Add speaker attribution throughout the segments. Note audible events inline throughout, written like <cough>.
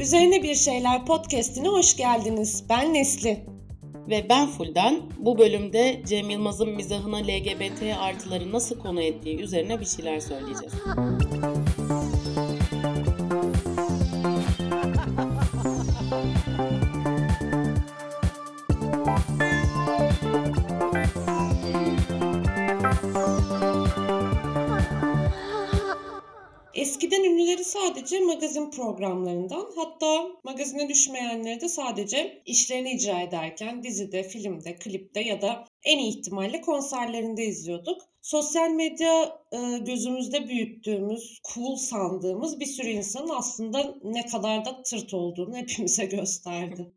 Speaker 1: Üzerine Bir Şeyler podcastine hoş geldiniz. Ben Nesli.
Speaker 2: Ve ben Fulden. Bu bölümde Cem Yılmaz'ın mizahına LGBT artıları nasıl konu ettiği üzerine bir şeyler söyleyeceğiz.
Speaker 1: Sadece magazin programlarından hatta magazine düşmeyenleri de sadece işlerini icra ederken dizide, filmde, klipte ya da en iyi ihtimalle konserlerinde izliyorduk. Sosyal medya e, gözümüzde büyüttüğümüz, cool sandığımız bir sürü insanın aslında ne kadar da tırt olduğunu hepimize <laughs> gösterdi.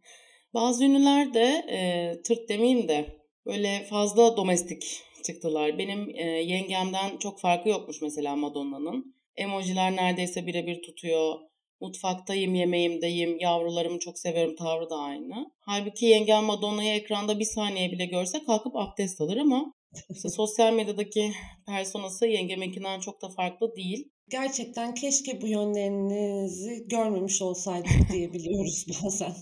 Speaker 2: Bazı ünlüler de e, tırt demeyeyim de böyle fazla domestik çıktılar. Benim e, yengemden çok farkı yokmuş mesela Madonna'nın. Emojiler neredeyse birebir tutuyor. Mutfaktayım, yemeğimdeyim, yavrularımı çok severim tavrı da aynı. Halbuki yengem Madonna'yı ekranda bir saniye bile görse kalkıp abdest alır ama işte <laughs> sosyal medyadaki personası yengeminkinden çok da farklı değil.
Speaker 1: Gerçekten keşke bu yönlerinizi görmemiş olsaydık <laughs> diyebiliyoruz bazen.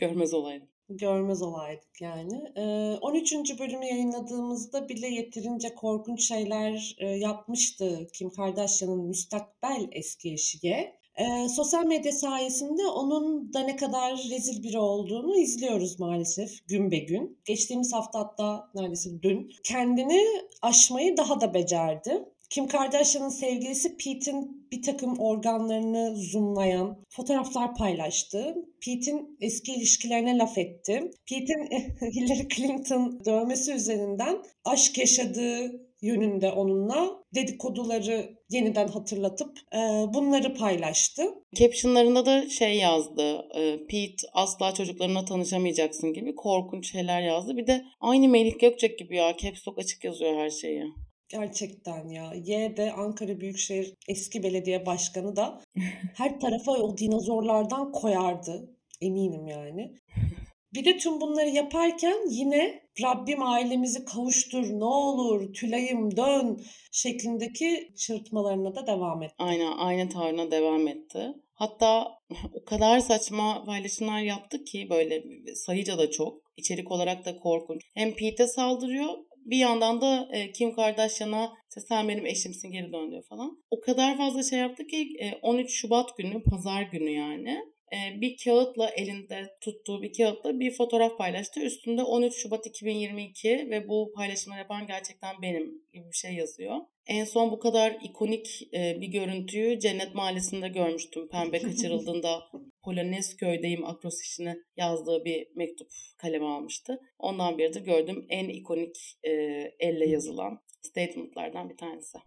Speaker 2: Görmez olaydım
Speaker 1: görmez olaydık yani. 13. bölümü yayınladığımızda bile yeterince korkunç şeyler yapmıştı Kim Kardashian'ın müstakbel eski eşiye. E, sosyal medya sayesinde onun da ne kadar rezil biri olduğunu izliyoruz maalesef gün be gün. Geçtiğimiz hafta hatta neredeyse dün kendini aşmayı daha da becerdi. Kim Kardashian'ın sevgilisi Pete'in bir takım organlarını zoomlayan fotoğraflar paylaştı. Pete'in eski ilişkilerine laf etti. Pete'in <laughs> Hillary Clinton dövmesi üzerinden aşk yaşadığı yönünde onunla dedikoduları yeniden hatırlatıp e, bunları paylaştı.
Speaker 2: Captionlarında da şey yazdı. E, Pete asla çocuklarına tanışamayacaksın gibi korkunç şeyler yazdı. Bir de aynı Melih Gökçek gibi ya. Caps Lock açık yazıyor her şeyi.
Speaker 1: Gerçekten ya. Y de Ankara Büyükşehir eski belediye başkanı da <laughs> her tarafa o dinozorlardan koyardı. Eminim yani. <laughs> Bir de tüm bunları yaparken yine Rabbim ailemizi kavuştur ne olur Tülay'ım dön şeklindeki çırpmalarına da devam etti.
Speaker 2: Aynen aynı tavrına devam etti. Hatta <laughs> o kadar saçma paylaşımlar yaptı ki böyle sayıca da çok. içerik olarak da korkunç. Hem Pete saldırıyor bir yandan da e, Kim Kardashian'a işte sen benim eşimsin geri dön diyor falan. O kadar fazla şey yaptı ki e, 13 Şubat günü pazar günü yani e, bir kağıtla elinde tuttuğu bir kağıtla bir fotoğraf paylaştı. Üstünde 13 Şubat 2022 ve bu paylaşımları yapan gerçekten benim gibi bir şey yazıyor. En son bu kadar ikonik e, bir görüntüyü Cennet Mahallesi'nde görmüştüm. Pembe <laughs> kaçırıldığında Polonezköy'deyim akros işini yazdığı bir mektup kaleme almıştı. Ondan beridir gördüğüm en ikonik e, elle yazılan statementlardan bir tanesi.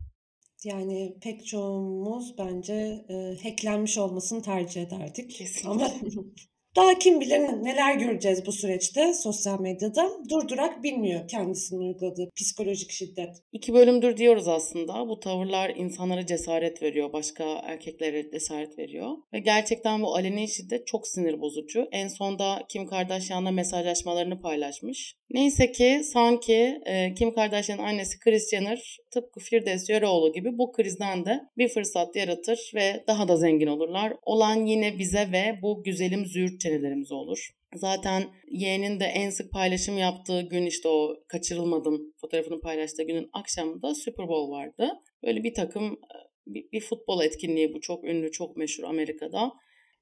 Speaker 1: Yani pek çoğumuz bence e, hacklenmiş olmasını tercih ederdik. Kesinlikle. Ama <laughs> daha kim bilir neler göreceğiz bu süreçte sosyal medyada. Durdurak bilmiyor kendisinin uyguladığı psikolojik şiddet.
Speaker 2: İki bölümdür diyoruz aslında. Bu tavırlar insanlara cesaret veriyor. Başka erkeklere cesaret veriyor. Ve gerçekten bu aleni şiddet çok sinir bozucu. En sonda Kim Kardashian'la mesajlaşmalarını paylaşmış. Neyse ki sanki e, Kim Kardashian'ın annesi Kris Jenner tıpkı Firdevs Yöreoğlu gibi bu krizden de bir fırsat yaratır ve daha da zengin olurlar. Olan yine bize ve bu güzelim züğürt çenelerimize olur. Zaten yeğenin de en sık paylaşım yaptığı gün işte o kaçırılmadım fotoğrafını paylaştığı günün akşamında Super Bowl vardı. Böyle bir takım e, bir, bir futbol etkinliği bu çok ünlü, çok meşhur Amerika'da.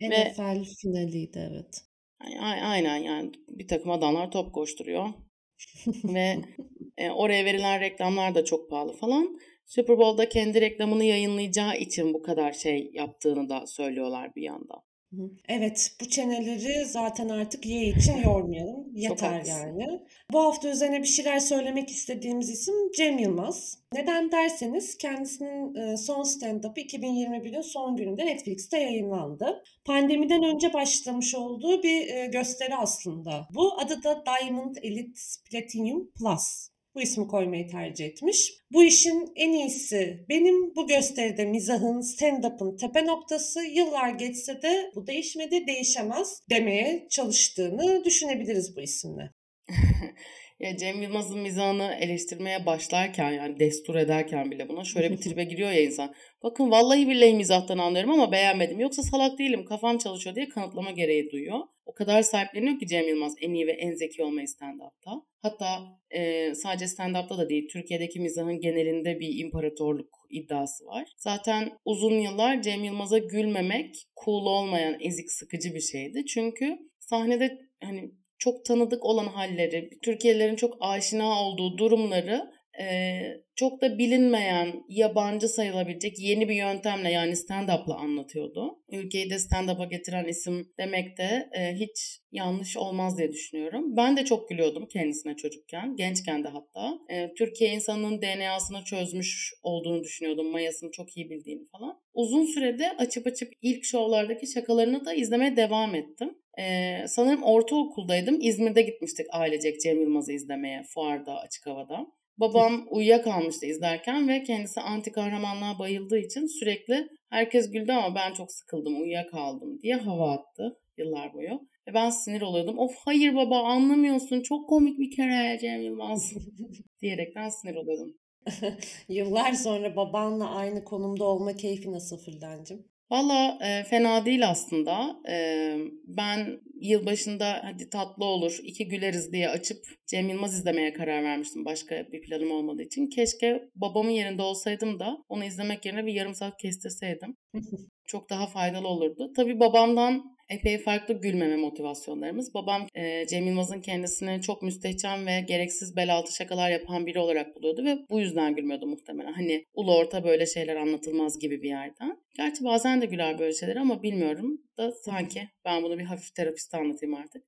Speaker 1: NFL Ve, finaliydi evet.
Speaker 2: Aynen yani bir takım adamlar top koşturuyor. Ve <laughs> e, oraya verilen reklamlar da çok pahalı falan. Super Bowl'da kendi reklamını yayınlayacağı için bu kadar şey yaptığını da söylüyorlar bir yandan.
Speaker 1: Evet, bu çeneleri zaten artık ye için yormayalım. Yeter yani. Bu hafta üzerine bir şeyler söylemek istediğimiz isim Cem Yılmaz. Neden derseniz kendisinin e, son stand-up'ı 2021'in son gününde Netflix'te yayınlandı. Pandemiden önce başlamış olduğu bir e, gösteri aslında. Bu adı da Diamond Elite Platinum Plus bu ismi koymayı tercih etmiş. Bu işin en iyisi benim bu gösteride mizahın, stand-up'ın tepe noktası yıllar geçse de bu değişmedi, değişemez demeye çalıştığını düşünebiliriz bu isimle. <laughs>
Speaker 2: Ya Cem Yılmaz'ın mizahını eleştirmeye başlarken yani destur ederken bile buna şöyle bir tribe giriyor ya insan. Bakın vallahi billahi mizahtan anlıyorum ama beğenmedim. Yoksa salak değilim kafam çalışıyor diye kanıtlama gereği duyuyor. O kadar sahipleniyor ki Cem Yılmaz en iyi ve en zeki olmayı stand-up'ta. Hatta e, sadece stand-up'ta da değil Türkiye'deki mizahın genelinde bir imparatorluk iddiası var. Zaten uzun yıllar Cem Yılmaz'a gülmemek cool olmayan ezik sıkıcı bir şeydi. Çünkü sahnede hani çok tanıdık olan halleri, Türkiye'lerin çok aşina olduğu durumları e, çok da bilinmeyen, yabancı sayılabilecek yeni bir yöntemle yani stand-up'la anlatıyordu. Ülkeyi de stand-up'a getiren isim demek de e, hiç yanlış olmaz diye düşünüyorum. Ben de çok gülüyordum kendisine çocukken, gençken de hatta. E, Türkiye insanının DNA'sını çözmüş olduğunu düşünüyordum, mayasını çok iyi bildiğini falan. Uzun sürede açıp açıp ilk şovlardaki şakalarını da izlemeye devam ettim. Ee, sanırım ortaokuldaydım. İzmir'de gitmiştik ailecek Cem Yılmaz'ı izlemeye fuarda açık havada. Babam uyuyakalmıştı izlerken ve kendisi anti kahramanlığa bayıldığı için sürekli herkes güldü ama ben çok sıkıldım uyuyakaldım diye hava attı yıllar boyu. Ve ben sinir oluyordum. Of hayır baba anlamıyorsun çok komik bir kere Cem Yılmaz <laughs> diyerekten sinir oluyordum. <laughs>
Speaker 1: Yıllar sonra babanla aynı konumda olma keyfi nasıl Fırdancığım?
Speaker 2: Valla e, fena değil aslında. E, ben yılbaşında hadi tatlı olur, iki güleriz diye açıp Cem Yılmaz izlemeye karar vermiştim. Başka bir planım olmadığı için. Keşke babamın yerinde olsaydım da onu izlemek yerine bir yarım saat kestirseydim. <laughs> Çok daha faydalı olurdu. Tabii babamdan epey farklı gülmeme motivasyonlarımız. Babam e, Cem Yılmaz'ın kendisini çok müstehcen ve gereksiz bel altı şakalar yapan biri olarak buluyordu ve bu yüzden gülmüyordu muhtemelen. Hani ulu orta böyle şeyler anlatılmaz gibi bir yerden. Gerçi bazen de güler böyle şeyler ama bilmiyorum da sanki ben bunu bir hafif terapiste anlatayım artık.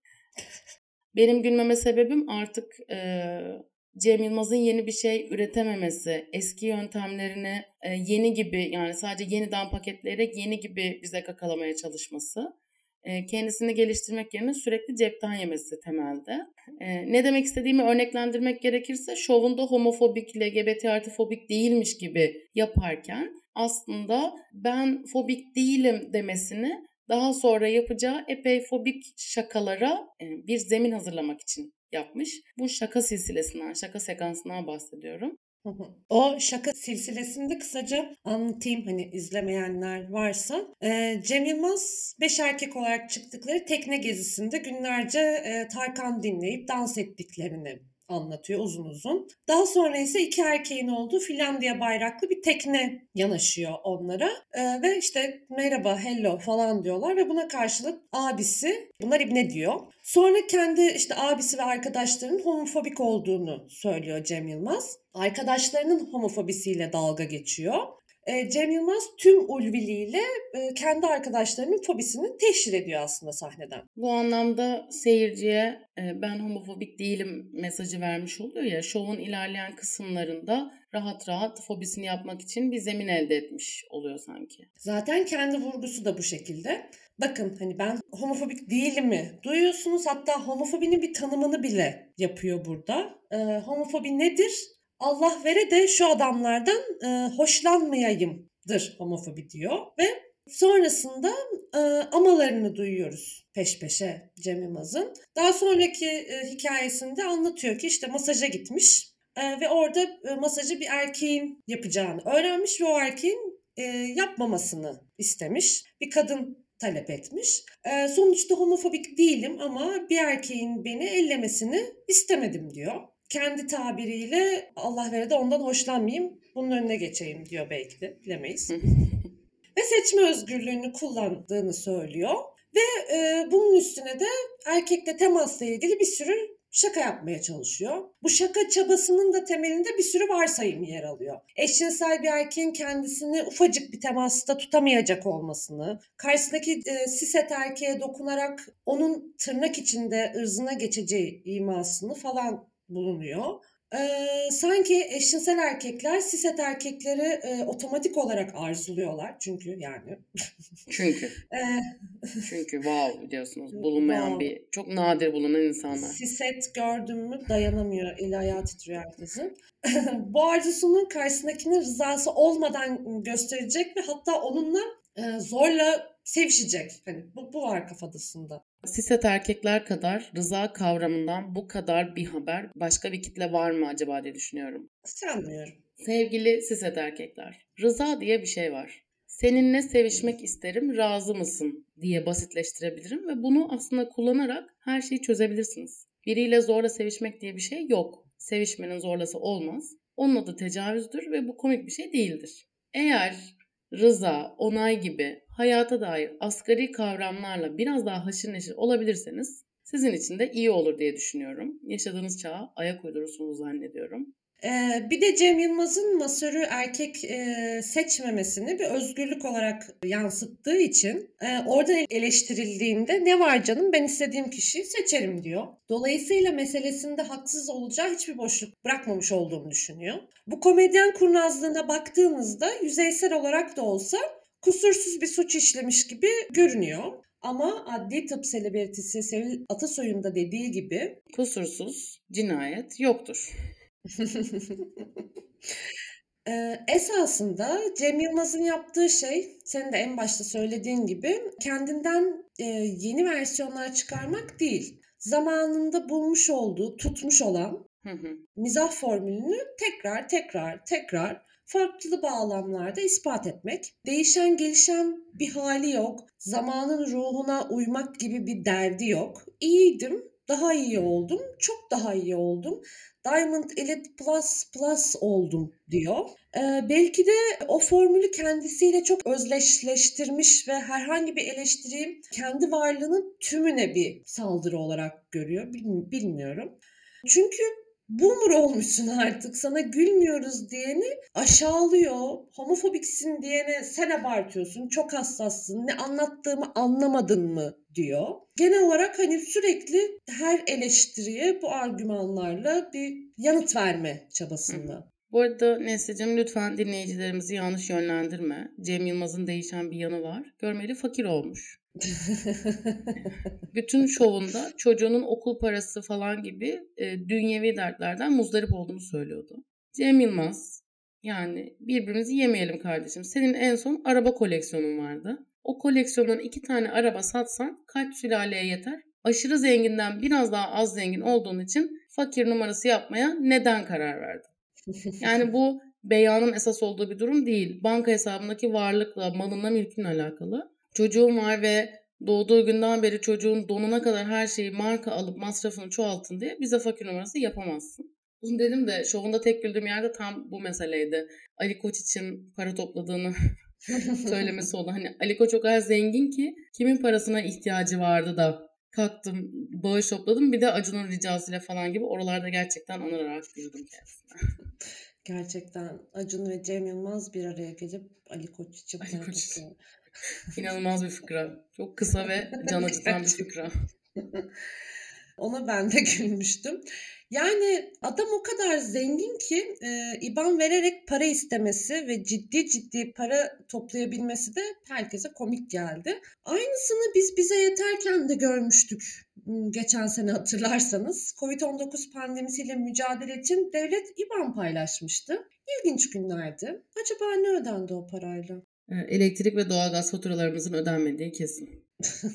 Speaker 2: Benim gülmeme sebebim artık e, Cem Yılmaz'ın yeni bir şey üretememesi, eski yöntemlerini e, yeni gibi yani sadece yeniden paketleyerek yeni gibi bize kakalamaya çalışması kendisini geliştirmek yerine sürekli cepten yemesi temelde. Ne demek istediğimi örneklendirmek gerekirse şovunda homofobik, LGBT artı fobik değilmiş gibi yaparken aslında ben fobik değilim demesini daha sonra yapacağı epey fobik şakalara bir zemin hazırlamak için yapmış. Bu şaka silsilesinden, şaka sekansından bahsediyorum.
Speaker 1: O şaka silsilesinde kısaca anlatayım hani izlemeyenler varsa. E, Cem Yılmaz beş erkek olarak çıktıkları tekne gezisinde günlerce e, Tarkan dinleyip dans ettiklerini anlatıyor uzun uzun. Daha sonra ise iki erkeğin olduğu Finlandiya bayraklı bir tekne yanaşıyor onlara. Ee, ve işte merhaba, hello falan diyorlar ve buna karşılık abisi bunlar ibne diyor. Sonra kendi işte abisi ve arkadaşlarının homofobik olduğunu söylüyor Cem Yılmaz. Arkadaşlarının homofobisiyle dalga geçiyor. E, Cem Yılmaz tüm ulviliğiyle e, kendi arkadaşlarının fobisini teşhir ediyor aslında sahneden.
Speaker 2: Bu anlamda seyirciye e, ben homofobik değilim mesajı vermiş oluyor ya şovun ilerleyen kısımlarında rahat rahat fobisini yapmak için bir zemin elde etmiş oluyor sanki.
Speaker 1: Zaten kendi vurgusu da bu şekilde. Bakın hani ben homofobik değilim mi duyuyorsunuz hatta homofobinin bir tanımını bile yapıyor burada. E, homofobi nedir? Allah vere de şu adamlardan e, hoşlanmayayımdır homofobi diyor ve sonrasında e, amalarını duyuyoruz peş peşe Cem Yılmaz'ın. Daha sonraki e, hikayesinde anlatıyor ki işte masaja gitmiş e, ve orada e, masajı bir erkeğin yapacağını öğrenmiş ve o erkeğin e, yapmamasını istemiş. Bir kadın talep etmiş. E, sonuçta homofobik değilim ama bir erkeğin beni ellemesini istemedim diyor kendi tabiriyle Allah vere de ondan hoşlanmayayım, bunun önüne geçeyim diyor belki de bilemeyiz. ve seçme özgürlüğünü kullandığını söylüyor. Ve e, bunun üstüne de erkekle temasla ilgili bir sürü şaka yapmaya çalışıyor. Bu şaka çabasının da temelinde bir sürü varsayım yer alıyor. Eşcinsel bir erkeğin kendisini ufacık bir temasta tutamayacak olmasını, karşısındaki e, siset erkeğe dokunarak onun tırnak içinde ırzına geçeceği imasını falan bulunuyor. Ee, sanki eşcinsel erkekler siset erkekleri e, otomatik olarak arzuluyorlar. Çünkü yani.
Speaker 2: Çünkü. <laughs> Çünkü wow diyorsunuz. <laughs> Bulunmayan wow. bir, çok nadir bulunan insanlar.
Speaker 1: Siset gördüm mü dayanamıyor. Eli ayağı titriyor herkesin. <laughs> Bu arzusunun karşısındakinin rızası olmadan gösterecek ve hatta onunla e, zorla sevişecek. Hani bu, bu var kafadasında.
Speaker 2: Siset erkekler kadar rıza kavramından bu kadar bir haber başka bir kitle var mı acaba diye düşünüyorum.
Speaker 1: Sanmıyorum.
Speaker 2: Sevgili siset erkekler, rıza diye bir şey var. Seninle sevişmek isterim, razı mısın diye basitleştirebilirim ve bunu aslında kullanarak her şeyi çözebilirsiniz. Biriyle zorla sevişmek diye bir şey yok. Sevişmenin zorlası olmaz. Onun adı tecavüzdür ve bu komik bir şey değildir. Eğer rıza, onay gibi hayata dair asgari kavramlarla biraz daha haşır neşir olabilirseniz sizin için de iyi olur diye düşünüyorum. Yaşadığınız çağa ayak uydurursunuz zannediyorum.
Speaker 1: Ee, bir de Cem Yılmaz'ın masörü erkek e, seçmemesini bir özgürlük olarak yansıttığı için e, oradan eleştirildiğinde ne var canım ben istediğim kişiyi seçerim diyor. Dolayısıyla meselesinde haksız olacağı hiçbir boşluk bırakmamış olduğunu düşünüyor. Bu komedyen kurnazlığına baktığınızda yüzeysel olarak da olsa kusursuz bir suç işlemiş gibi görünüyor. Ama adli tıp selebritisi Sevil Atasoy'un da dediği gibi
Speaker 2: Kusursuz cinayet yoktur. <laughs>
Speaker 1: Esasında Cem Yılmaz'ın yaptığı şey, senin de en başta söylediğin gibi kendinden yeni versiyonlar çıkarmak değil. Zamanında bulmuş olduğu, tutmuş olan
Speaker 2: Hı hı.
Speaker 1: mizah formülünü tekrar tekrar tekrar farklı bağlamlarda ispat etmek. Değişen gelişen bir hali yok. Zamanın ruhuna uymak gibi bir derdi yok. İyiydim, daha iyi oldum, çok daha iyi oldum. Diamond Elite Plus Plus oldum diyor. Ee, belki de o formülü kendisiyle çok özdeşleştirmiş ve herhangi bir eleştiriyi kendi varlığının tümüne bir saldırı olarak görüyor. Bil- bilmiyorum. Çünkü boomer olmuşsun artık. Sana gülmüyoruz diyeni aşağılıyor. Homofobiksin diyene sen abartıyorsun. Çok hassassın. Ne anlattığımı anlamadın mı diyor. Genel olarak hani sürekli her eleştiriye bu argümanlarla bir yanıt verme çabasında.
Speaker 2: Bu arada Nesli'cim lütfen dinleyicilerimizi yanlış yönlendirme. Cem Yılmaz'ın değişen bir yanı var. Görmeli fakir olmuş. <laughs> Bütün şovunda çocuğunun okul parası falan gibi e, dünyevi dertlerden muzdarip olduğunu söylüyordu. Cem Yılmaz yani birbirimizi yemeyelim kardeşim. Senin en son araba koleksiyonun vardı. O koleksiyondan iki tane araba satsan kaç sülaleye yeter? Aşırı zenginden biraz daha az zengin olduğun için fakir numarası yapmaya neden karar verdin? Yani bu beyanın esas olduğu bir durum değil. Banka hesabındaki varlıkla, malınla, mülkünle alakalı. Çocuğun var ve doğduğu günden beri çocuğun donuna kadar her şeyi marka alıp masrafını çoğaltın diye bize fakir numarası yapamazsın. Bunu dedim de şovunda tek güldüğüm yerde tam bu meseleydi. Ali Koç için para topladığını <laughs> söylemesi oldu. Hani Ali Koç o kadar zengin ki kimin parasına ihtiyacı vardı da kalktım bağış topladım bir de Acun'un ricasıyla falan gibi oralarda gerçekten anırarak güldüm kendisine.
Speaker 1: Gerçekten Acun ve Cem Yılmaz bir araya gelip Ali Koç için
Speaker 2: Ali
Speaker 1: para
Speaker 2: Koç. <laughs> İnanılmaz bir fıkra. Çok kısa ve can acıtan bir fıkra. <laughs>
Speaker 1: Ona ben de gülmüştüm. Yani adam o kadar zengin ki e, IBAN vererek para istemesi ve ciddi ciddi para toplayabilmesi de herkese komik geldi. Aynısını biz bize yeterken de görmüştük m, geçen sene hatırlarsanız. Covid-19 pandemisiyle mücadele için devlet IBAN paylaşmıştı. İlginç günlerdi. Acaba ne ödendi o parayla?
Speaker 2: Ee, Elektrik ve doğalgaz faturalarımızın ödenmediği kesin. <laughs>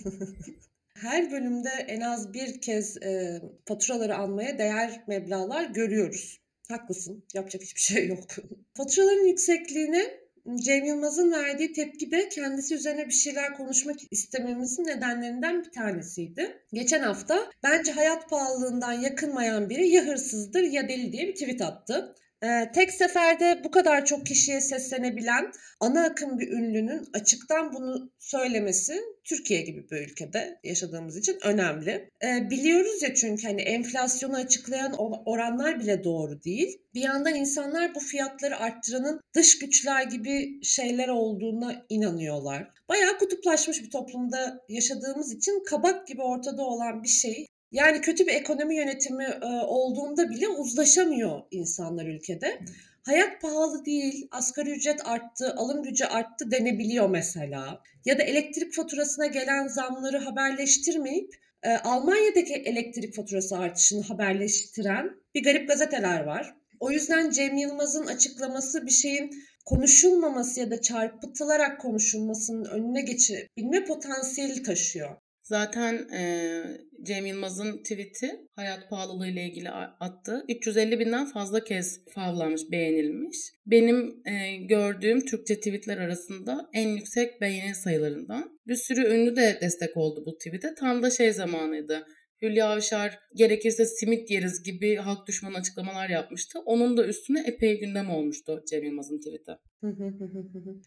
Speaker 1: Her bölümde en az bir kez e, faturaları almaya değer meblağlar görüyoruz. Haklısın. Yapacak hiçbir şey yok. <laughs> Faturaların yüksekliğine Cem Yılmaz'ın verdiği tepki de kendisi üzerine bir şeyler konuşmak istememizin nedenlerinden bir tanesiydi. Geçen hafta bence hayat pahalılığından yakınmayan biri ya hırsızdır ya deli diye bir tweet attı. Ee, tek seferde bu kadar çok kişiye seslenebilen ana akım bir ünlünün açıktan bunu söylemesi Türkiye gibi bir ülkede yaşadığımız için önemli. Ee, biliyoruz ya çünkü hani enflasyonu açıklayan oranlar bile doğru değil. Bir yandan insanlar bu fiyatları arttıranın dış güçler gibi şeyler olduğuna inanıyorlar. Bayağı kutuplaşmış bir toplumda yaşadığımız için kabak gibi ortada olan bir şey yani kötü bir ekonomi yönetimi e, olduğunda bile uzlaşamıyor insanlar ülkede. Hayat pahalı değil, asgari ücret arttı, alım gücü arttı denebiliyor mesela. Ya da elektrik faturasına gelen zamları haberleştirmeyip e, Almanya'daki elektrik faturası artışını haberleştiren bir garip gazeteler var. O yüzden Cem Yılmaz'ın açıklaması bir şeyin konuşulmaması ya da çarpıtılarak konuşulmasının önüne geçebilme potansiyeli taşıyor.
Speaker 2: Zaten e, Cem Yılmaz'ın tweet'i hayat pahalılığı ile ilgili attı. 350 binden fazla kez favlanmış, beğenilmiş. Benim e, gördüğüm Türkçe tweetler arasında en yüksek beğeni sayılarından. Bir sürü ünlü de destek oldu bu tweet'e. Tam da şey zamanıydı. Hülya Avşar gerekirse simit yeriz gibi halk düşmanı açıklamalar yapmıştı. Onun da üstüne epey gündem olmuştu Cem Yılmaz'ın tweet'i.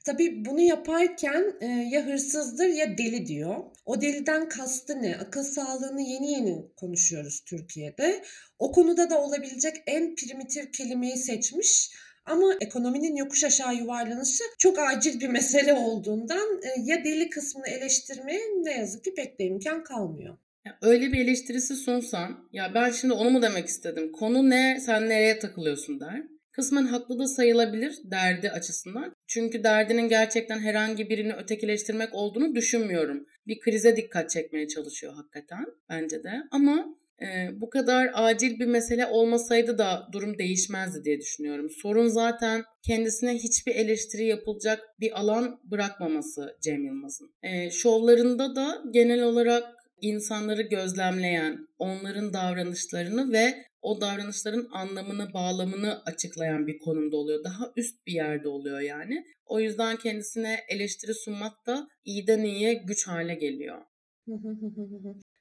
Speaker 1: Tabii bunu yaparken e, ya hırsızdır ya deli diyor. O deliden kastı ne? Akıl sağlığını yeni yeni konuşuyoruz Türkiye'de. O konuda da olabilecek en primitif kelimeyi seçmiş. Ama ekonominin yokuş aşağı yuvarlanışı çok acil bir mesele olduğundan e, ya deli kısmını eleştirmeye ne yazık ki pek de imkan kalmıyor.
Speaker 2: Ya öyle bir eleştirisi sunsan, ya ben şimdi onu mu demek istedim, konu ne, sen nereye takılıyorsun der. Kısmen haklı da sayılabilir derdi açısından. Çünkü derdinin gerçekten herhangi birini ötekileştirmek olduğunu düşünmüyorum. Bir krize dikkat çekmeye çalışıyor hakikaten bence de. Ama e, bu kadar acil bir mesele olmasaydı da durum değişmezdi diye düşünüyorum. Sorun zaten kendisine hiçbir eleştiri yapılacak bir alan bırakmaması Cem Yılmaz'ın. E, şovlarında da genel olarak insanları gözlemleyen, onların davranışlarını ve o davranışların anlamını, bağlamını açıklayan bir konumda oluyor. Daha üst bir yerde oluyor yani. O yüzden kendisine eleştiri sunmak da iyiden iyiye güç hale geliyor.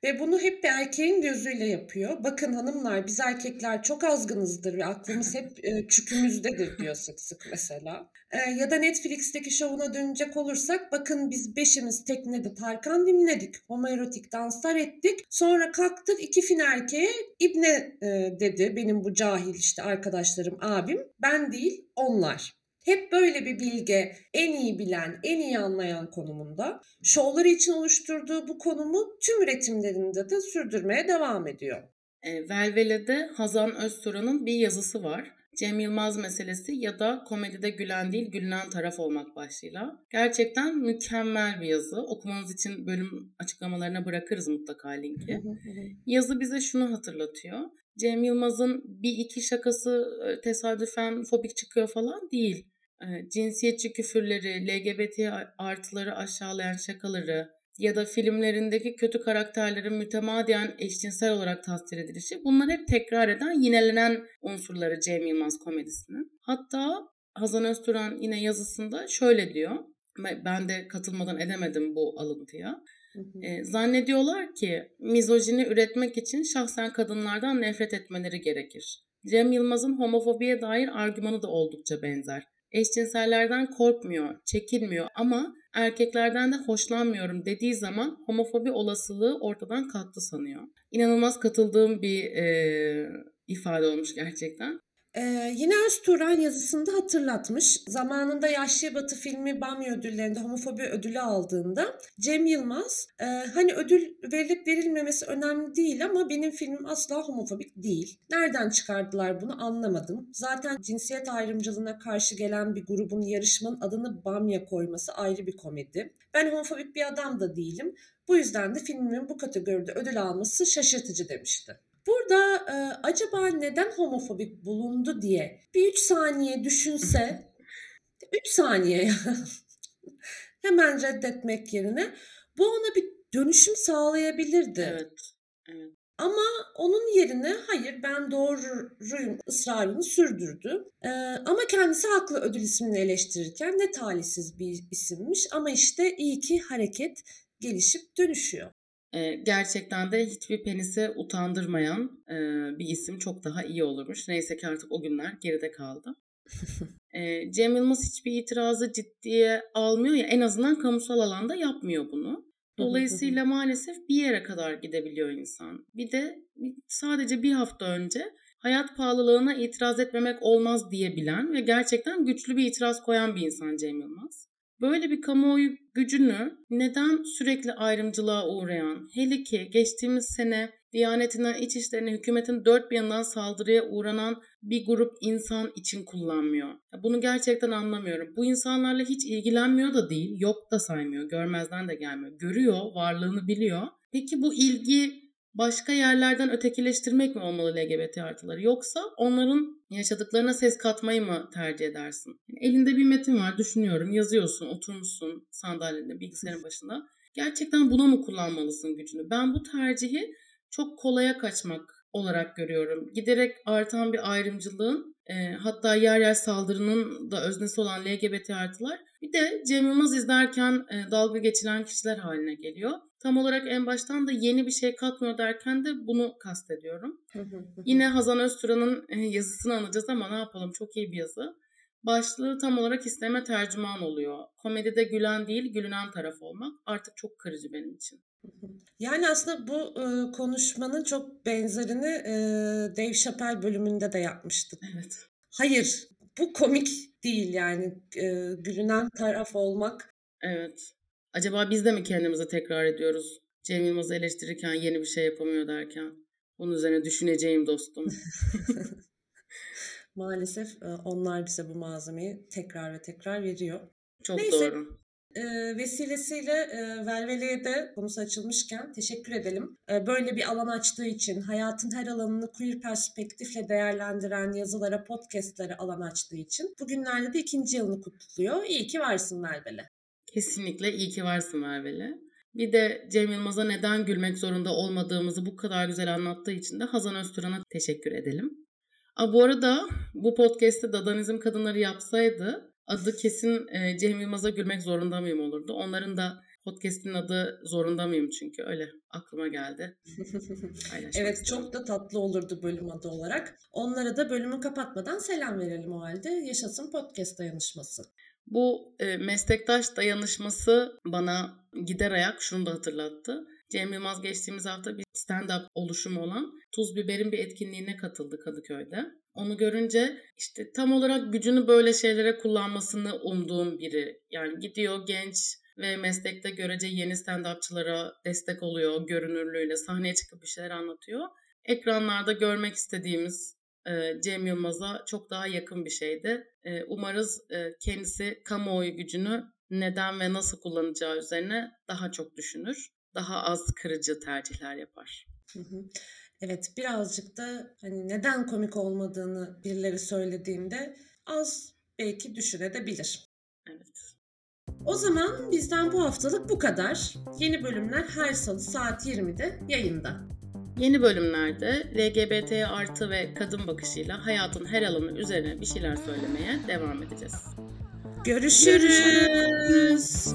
Speaker 1: Ve bunu hep bir erkeğin gözüyle yapıyor. Bakın hanımlar biz erkekler çok azgınızdır ve aklımız hep e, çükümüzdedir diyor sık sık mesela. E, ya da Netflix'teki şovuna dönecek olursak bakın biz beşimiz teknede Tarkan dinledik. Homoerotik danslar ettik. Sonra kalktık iki fin erkeğe İbne e, dedi benim bu cahil işte arkadaşlarım abim. Ben değil onlar. Hep böyle bir bilge, en iyi bilen, en iyi anlayan konumunda. Şovları için oluşturduğu bu konumu tüm üretimlerinde de sürdürmeye devam ediyor.
Speaker 2: E, Velvele'de Hazan Özturan'ın bir yazısı var. Cem Yılmaz meselesi ya da komedide gülen değil gülünen taraf olmak başlığıyla. Gerçekten mükemmel bir yazı. Okumanız için bölüm açıklamalarına bırakırız mutlaka linki. yazı bize şunu hatırlatıyor. Cem Yılmaz'ın bir iki şakası e, tesadüfen fobik çıkıyor falan değil cinsiyetçi küfürleri, LGBT artıları aşağılayan şakaları ya da filmlerindeki kötü karakterlerin mütemadiyen eşcinsel olarak tasvir edilişi bunlar hep tekrar eden, yinelenen unsurları Cem Yılmaz komedisinin. Hatta Hazan Özturan yine yazısında şöyle diyor. Ben de katılmadan edemedim bu alıntıya. E, zannediyorlar ki mizojini üretmek için şahsen kadınlardan nefret etmeleri gerekir. Cem Yılmaz'ın homofobiye dair argümanı da oldukça benzer. Eşcinsellerden korkmuyor, çekinmiyor ama erkeklerden de hoşlanmıyorum dediği zaman homofobi olasılığı ortadan kalktı sanıyor. İnanılmaz katıldığım bir e, ifade olmuş gerçekten.
Speaker 1: Ee, yine Özturan yazısında hatırlatmış. Zamanında Yaşlı Batı filmi Bamya ödüllerinde homofobi ödülü aldığında Cem Yılmaz e, hani ödül verilip verilmemesi önemli değil ama benim filmim asla homofobik değil. Nereden çıkardılar bunu anlamadım. Zaten cinsiyet ayrımcılığına karşı gelen bir grubun yarışmanın adını Bamya koyması ayrı bir komedi. Ben homofobik bir adam da değilim. Bu yüzden de filmimin bu kategoride ödül alması şaşırtıcı demişti. Burada e, acaba neden homofobik bulundu diye bir üç saniye düşünse, üç saniye <laughs> hemen reddetmek yerine bu ona bir dönüşüm sağlayabilirdi.
Speaker 2: Evet. evet.
Speaker 1: Ama onun yerine hayır ben doğruyum ısrarını sürdürdü. Ee, ama kendisi haklı ödül ismini eleştirirken ne talihsiz bir isimmiş ama işte iyi ki hareket gelişip dönüşüyor
Speaker 2: e, gerçekten de hiçbir penise utandırmayan e, bir isim çok daha iyi olurmuş. Neyse ki artık o günler geride kaldı. <laughs> e, Cem Yılmaz hiçbir itirazı ciddiye almıyor ya en azından kamusal alanda yapmıyor bunu. Dolayısıyla maalesef bir yere kadar gidebiliyor insan. Bir de sadece bir hafta önce hayat pahalılığına itiraz etmemek olmaz diyebilen ve gerçekten güçlü bir itiraz koyan bir insan Cem Yılmaz. Böyle bir kamuoyu gücünü neden sürekli ayrımcılığa uğrayan, hele ki geçtiğimiz sene Diyanetinden iç işlerine hükümetin dört bir yanından saldırıya uğranan bir grup insan için kullanmıyor. Bunu gerçekten anlamıyorum. Bu insanlarla hiç ilgilenmiyor da değil, yok da saymıyor, görmezden de gelmiyor. Görüyor, varlığını biliyor. Peki bu ilgi başka yerlerden ötekileştirmek mi olmalı LGBT artıları yoksa onların yaşadıklarına ses katmayı mı tercih edersin? Yani elinde bir metin var düşünüyorum yazıyorsun oturmuşsun sandalyede bilgisayarın <laughs> başında. Gerçekten buna mı kullanmalısın gücünü? Ben bu tercihi çok kolaya kaçmak olarak görüyorum. Giderek artan bir ayrımcılığın e, hatta yer yer saldırının da öznesi olan LGBT artılar bir de Cem Yılmaz izlerken e, dalga geçilen kişiler haline geliyor. Tam olarak en baştan da yeni bir şey katmıyor derken de bunu kastediyorum. Yine Hazan Özturan'ın e, yazısını anacağız ama ne yapalım çok iyi bir yazı. Başlığı tam olarak isteme tercüman oluyor. Komedide gülen değil, gülünen taraf olmak artık çok kırıcı benim için.
Speaker 1: Yani aslında bu e, konuşmanın çok benzerini e, Dave Chappelle bölümünde de yapmıştık.
Speaker 2: Evet.
Speaker 1: Hayır, bu komik değil yani e, gülünen taraf olmak.
Speaker 2: Evet. Acaba biz de mi kendimize tekrar ediyoruz? Cem Yılmaz'ı eleştirirken yeni bir şey yapamıyor derken. Bunun üzerine düşüneceğim dostum. <laughs>
Speaker 1: Maalesef e, onlar bize bu malzemeyi tekrar ve tekrar veriyor.
Speaker 2: Çok
Speaker 1: Neyse.
Speaker 2: doğru.
Speaker 1: E, vesilesiyle e, Velvele'ye de konusu açılmışken teşekkür edelim. E, böyle bir alan açtığı için, hayatın her alanını queer perspektifle değerlendiren yazılara, podcastlere alan açtığı için bugünlerde de ikinci yılını kutluyor. İyi ki varsın Velvele.
Speaker 2: Kesinlikle iyi ki varsın Merveli. Bir de Cem Yılmaz'a neden gülmek zorunda olmadığımızı bu kadar güzel anlattığı için de Hazan Özturan'a teşekkür edelim. Aa, bu arada bu podcast'te Dadanizm kadınları yapsaydı adı kesin e, Cem Yılmaz'a gülmek zorunda mıyım olurdu. Onların da podcast'in adı zorunda mıyım çünkü öyle aklıma geldi. <laughs>
Speaker 1: Evet çok da tatlı olurdu bölüm adı olarak. Onlara da bölümü kapatmadan selam verelim o halde. Yaşasın podcast dayanışması.
Speaker 2: Bu e, meslektaş dayanışması bana gider ayak şunu da hatırlattı. Cem Yılmaz geçtiğimiz hafta bir stand-up oluşumu olan Tuz Biber'in bir etkinliğine katıldı Kadıköy'de. Onu görünce işte tam olarak gücünü böyle şeylere kullanmasını umduğum biri. Yani gidiyor genç ve meslekte görece yeni stand-upçılara destek oluyor görünürlüğüyle sahneye çıkıp bir şeyler anlatıyor. Ekranlarda görmek istediğimiz e, Cem Yılmaz'a çok daha yakın bir şeydi. E, umarız e, kendisi kamuoyu gücünü neden ve nasıl kullanacağı üzerine daha çok düşünür. Daha az kırıcı tercihler yapar.
Speaker 1: Hı hı. Evet birazcık da hani neden komik olmadığını birileri söylediğinde az belki düşünebilir.
Speaker 2: Evet.
Speaker 1: O zaman bizden bu haftalık bu kadar. Yeni bölümler her salı saat 20'de yayında.
Speaker 2: Yeni bölümlerde LGBT artı ve kadın bakışıyla hayatın her alanı üzerine bir şeyler söylemeye devam edeceğiz.
Speaker 1: Görüşürüz.